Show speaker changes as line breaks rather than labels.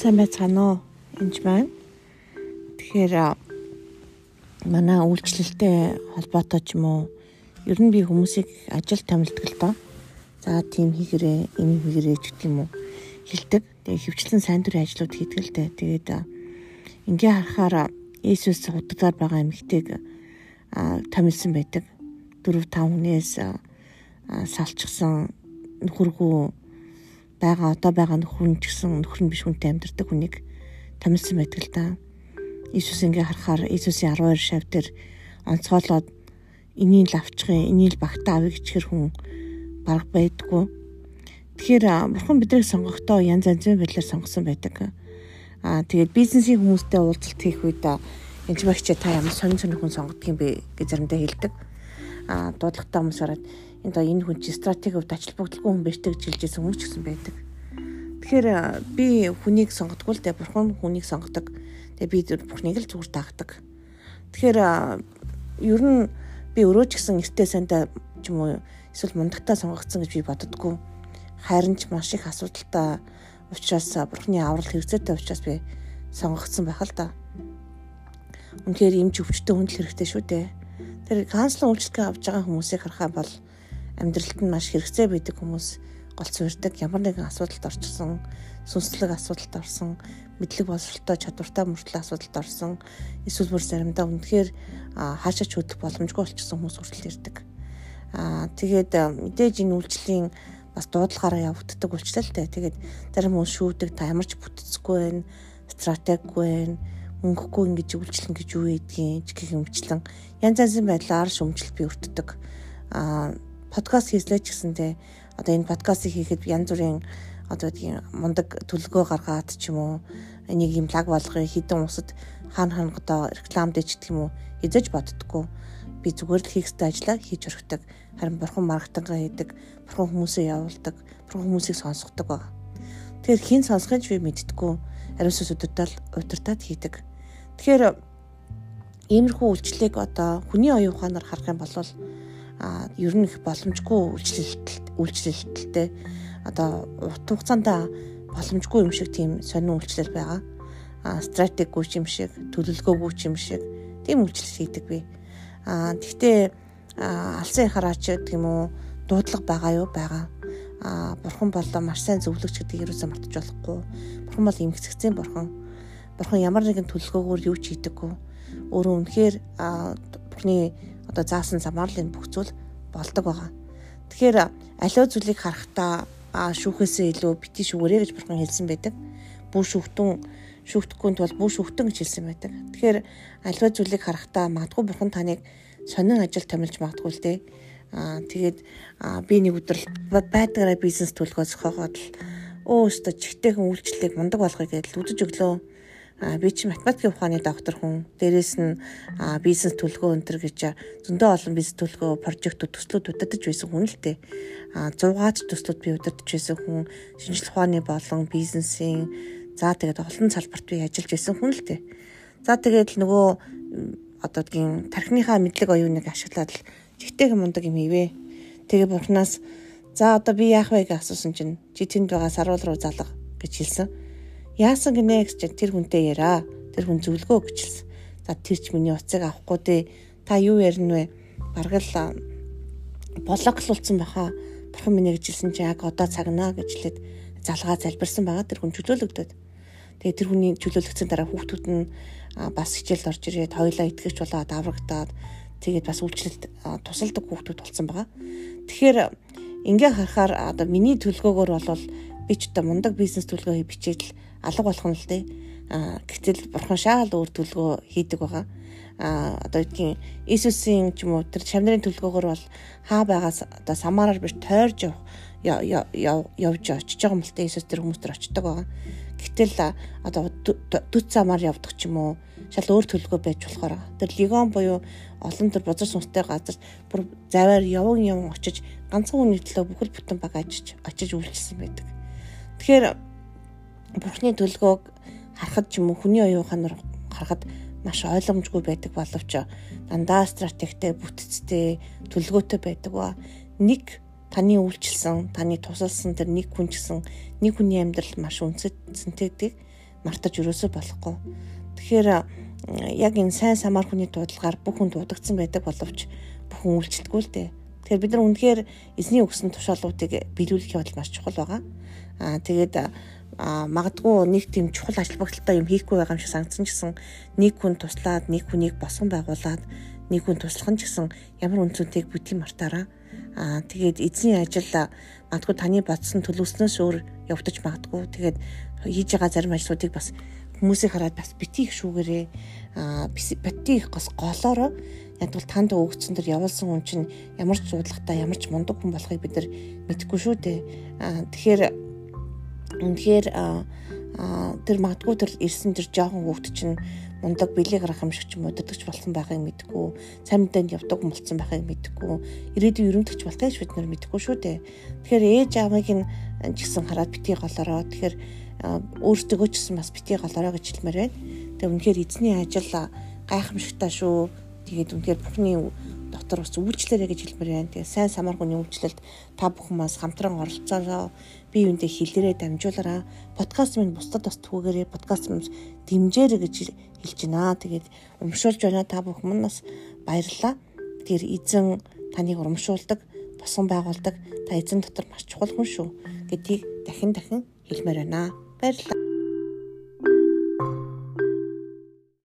сайн байцгаана уу? Энд байна. Тэгэхээр манай үйлчлэлтэй холбоотой ч юм уу ер нь би хүмүүсийг ажил доо. За тийм хийгэрээ, энэ хийгэрээ ч гэх юм уу хэлдэг. Тэгээ хөвчлэн сайн дурын ажлууд хийдэг л дээ. Тэгээд ингээ харахаар Иесус худалдаар байгаа эмэгтэйг томилсон байдаг. 4 5 хүнээс салчсан нөхөргөө байгаа одоо байгаа нөхөр нь ч гэсэн нөхөр нь биш хүнтэй амьдардаг хүнийг томилсон байдаг л да. Иесус ингээ харахаар Иесусийн 12 шав дээр онцгойлоод энийг л авчихын, энийг л багтаа авъя гэчихэр хүн бараг байдгүй. Тэгэхээр бурхан биднийг сонгохдоо янз янзын байдлаар сонгосон байдаг. Аа тэгээд бизнесийн хүмүүстэй уулзалт хийх үед энэ багч та ямар сонин сонин хүн сонгодгийг бэ гэж заримдаа хэлдэг. Аа дуудлагатай хүмүүс ороод энэ доо энэ хүн чи стратеги хувьд ач холбогдолгүй хүн байж гэж хэлжсэн хүмүүс ч гэсэн байдаг. Тэгэхээр би хүнийг сонгодгүй л дээ бурхан хүнийг сонгодог. Тэгээ би бурхныг л зүгээр таагдаг. Тэгэхээр ер нь би өөрөө ч гэсэн эртээ сандаа ч юм уу эсвэл мундагтаа сонгогдсон гэж би боддоггүй. Харин ч маш их асуудалтай учраас бурхны аврал хэрэгцээтэй учраас би сонгогдсон байх л да. Үнэхээр эмч өвчтөе хүндэл хэрэгтэй шүү дээ. Тэр канцлер үйлчлэгээ авч байгаа хүмүүсийг харахаа бол амьдралд нь маш хэрэгцээ байдаг хүмүүс голц урьдаг ямар нэгэн асуудалд орчихсон сүнслэг асуудалд орсон мэдлэг боловсролтой чадвартай мөртлөө асуудалд орсон эсвэл бүр заримдаа үнэхээр хаашаач хөдлөх боломжгүй болчихсон хүмүүс хүртэл ирдэг. Аа тэгээд мэдээж энэ үйлчлэлийн бас дуудлагаараа явагддаг үйлчлэлтэй. Тэгээд зарим хүмүүс шүүдэг та ямар ч бүтцэхгүй байна, стратеггүй байна, мөнгөгүй ингэж үйлчлэн гэж юу гэдгийг гэх юмчлан янз янзын байдлаар шөмжлөлт би өртдөг. Аа подкаст хийслээ ч гэсэнтэй одоо энэ подкастыг хийхэд янз бүрийн одоо тийм мундаг төлөвлөгөө гаргаад ч юм уу энийг юм лаг болгоё хідэн усад хаана хаана одоо реклам дэч гэх юм уу эзэж боддггүй би зүгээр л хийх ёстой ажлаа хийж өргөдөг. Харин бурхан маркетинг хийдэг бурхан хүмүүсээ явуулдаг бурхан хүмүүсийг сонсгодог байна тэгэхээр хин сонсхойч би мэддэггүй. Ариусс өдөртөл удирдаад хийдэг. Тэгэхээр иймэрхүү үйлчлэгийг одоо хүний оюун ухаанаар харах юм бол ер нь их боломжгүй үйлчлэлт үйлчлэлттэй одоо урт хугацаанд боломжгүй юм шиг тийм сонин үйлчлэл байгаа. а стратеггүй юм шиг, төлөвлөгөөгүй юм шиг тийм үйлчлэл хийдэг би. а тэгтээ алсын хараач гэдэг юм уу дуудлага байгаа юу байгаа. а бурхан бол маш сайн зөвлөгч гэдгийг юусаа мартаж болохгүй. Бурхан бол эмгцэгцэн бурхан. Бурхан ямар нэгэн төлөвлөгөөгөөр юу ч хийдэггүй. Өөрөө үнэхээр бурхны одоо заасан замаар л энэ бүх зүйл болдог байгаа. Тэгэхээр аливаа зүйлийг харахтаа шүүхээсээ илүү бити шүүгээрэй гэж бурхан хэлсэн байдаг. Бүү шүүхтэн шүүхтэхгүй тул бүү шүүхтэн гэж хэлсэн байдаг. Тэгэхээр аливаа зүйлийг харахтаа магадгүй бурхан таныг сонин ажил томилж магадгүй л дээ. Аа тэгээд би нэг өдөр байдгаараа бизнес төлгөө зохиогоод л өө өстө чигтэйхэн үйлчлэлийг мундаг болгоё гэж л үдэж өглөө би чи математикийн ухааны доктор хүн. Дээрэс нь бизнес төлгөө өнтер гэж зөндөө олон бизнес төлгөө прожектууд төслүүд удирдах байсан хүн л дээ. А 100-аад төслүүд би удирдах байсан хүн шинжлэх ухааны болон бизнесийн за тэгээд олон салбарт би ажиллаж байсан хүн л дээ. За тэгээд нөгөө одоо тийм тархиныхаа мэдлэг оюуныг ашиглаад л жигтэйхэн мундаг юм хийвэ. Тэгээ бурхнаас за одоо би яах вэ гэж асуусан чинь чи тэнд байгаа саруул руу залга гэж хэлсэн Яасан гинэ гэж тэр хүнтэй яраа. Тэр хүн зөвлөгөө өгчлээ. За тэр ч миний уцыг авахгүй дээ. Та юу ярина вэ? Баргал блоклуулсан баха. Бурхан минь гэж хэлсэн чи яг одоо цагнаа гэж хэлээд залгаа залбирсан байгаа. Тэр хүн чөлөөлөгдөд. Тэгээ тэр хүний чөлөөлөгдсөн дараа хүүхдүүд нь бас хичээлд орж ирээд хоёлаа итгэж болоод аврагдаад тэгээд бас үйлчлэлд тусалдаг хүүхдүүд болсон байгаа. Тэгэхээр ингээ харахаар одоо миний төлгөөгөр бол би ч одоо мундаг бизнес төлгөө бичээд л алга болох нь л дээ. А гэтэл бурхан шаал өөр төлгөө хийдэг байгаа. А одоо гэдгийг Иесусийн ч юм уу тэр шамнарын төлгөөгөр бол хаа байгаас одоо самаараар биш тойрж явж очиж байгаа юм л дээ Иесус тэр хүмүүс төр очдог байгаа. Гэтэл одоо төц замаар явдаг ч юм уу шал өөр төлгөө байж болохоор тэр лигон буюу олон төр бузар сүнстэй газар бүр заваар явган явган очиж ганцхан хүний төлөө бүхэл бүтэн баг ажиж очиж үйлчилсэн байдаг. Тэгэхээр бурхны төлгөөг харахад ч юм уу хүний оюун ухаанаар харахад маш ойлгомжгүй байдаг боловч дандаа стратегтэй бүтцтэй төлгөөтэй байдаг ба нэг таны үйлчилсэн таны тусалсан тэр нэг хүн гэсэн нэг хүний амьдрал маш үнцэнтэйдэг мартаж өрөөсөө болохгүй. Тэгэхээр яг энэ сайн самар хүний дуудлагаар бүх хүн дуудагдсан байдаг боловч бүх хүн үйлчлдэггүй л дээ. Тэгэхээр бид нар үнэхээр эзний өгсөн тушаалуудыг биелүүлэх бол маш чухал байгаа. Аа тэгээд магадгүй нэг тийм чухал ажил багталтай юм хийхгүй байгаа юм шиг санагдсан ч гэсэн нэг хүн туслаад нэг хүнийг босон байгуулад нэг хүн туслах нь ч гэсэн ямар үнцэнтэйг бүтгий мартаараа. Аа тэгээд эзний ажил магадгүй таны бодсон төлөвснөөс өөр явагдаж магадгүй. Тэгээд хийж байгаа зарим ажлуудыг бас хүмүүсийг хараад бас бити их шүүгээрээ аа бити их гос голоороо яг бол танд өгсөн төр явуулсан хүн чинь ямар ч зуудлагатай ямар ч мундаг хүн болохыг бид нар мэдэхгүй шүү дээ. Аа тэгэхээр Үнэхээр тэр магадгүй тэр ирсэн тэр жоохон хүүхд чинь мундаг бэлэг гарах юм шиг ч юм удирдахч болсон байхыг мэдгүй сайн мэдээнд явдаг болсон байхыг мэдгүй ирээдүйн өрөмтгч болтойч бид нар мэдгүй шүү дээ. Тэгэхээр ээж аавыг нь ч гэсэн хараад битгий голороо тэгэхээр өөртөө ч гэсэн бас битгий голороо гэж хэлмээр байна. Тэгээ үнэхээр эзний ажил гайхамшигтай шүү. Тэгээд үнэхээр бүхний дотор бас үйлчлээрэ гэж хэлмээр байна. Тэгээ сайн самаргууны үйлчлэлд та бүхэн бас хамтран оролцоороо би юундээ хэлээрээ дамжуулаараа подкаст минь бусдад бас түгээгээрээ подкаст минь дэмжээрэй гэж хэлж байна. Тэгээд урамшуулж байна та бүхэн бас баярлалаа. Тэр эзэн таныг урамшуулдаг, босон байгуулдаг. Та эзэн дотор маш чухал хүн шүү гэдгийг дахин дахин хэлмээр байна. Баярлалаа.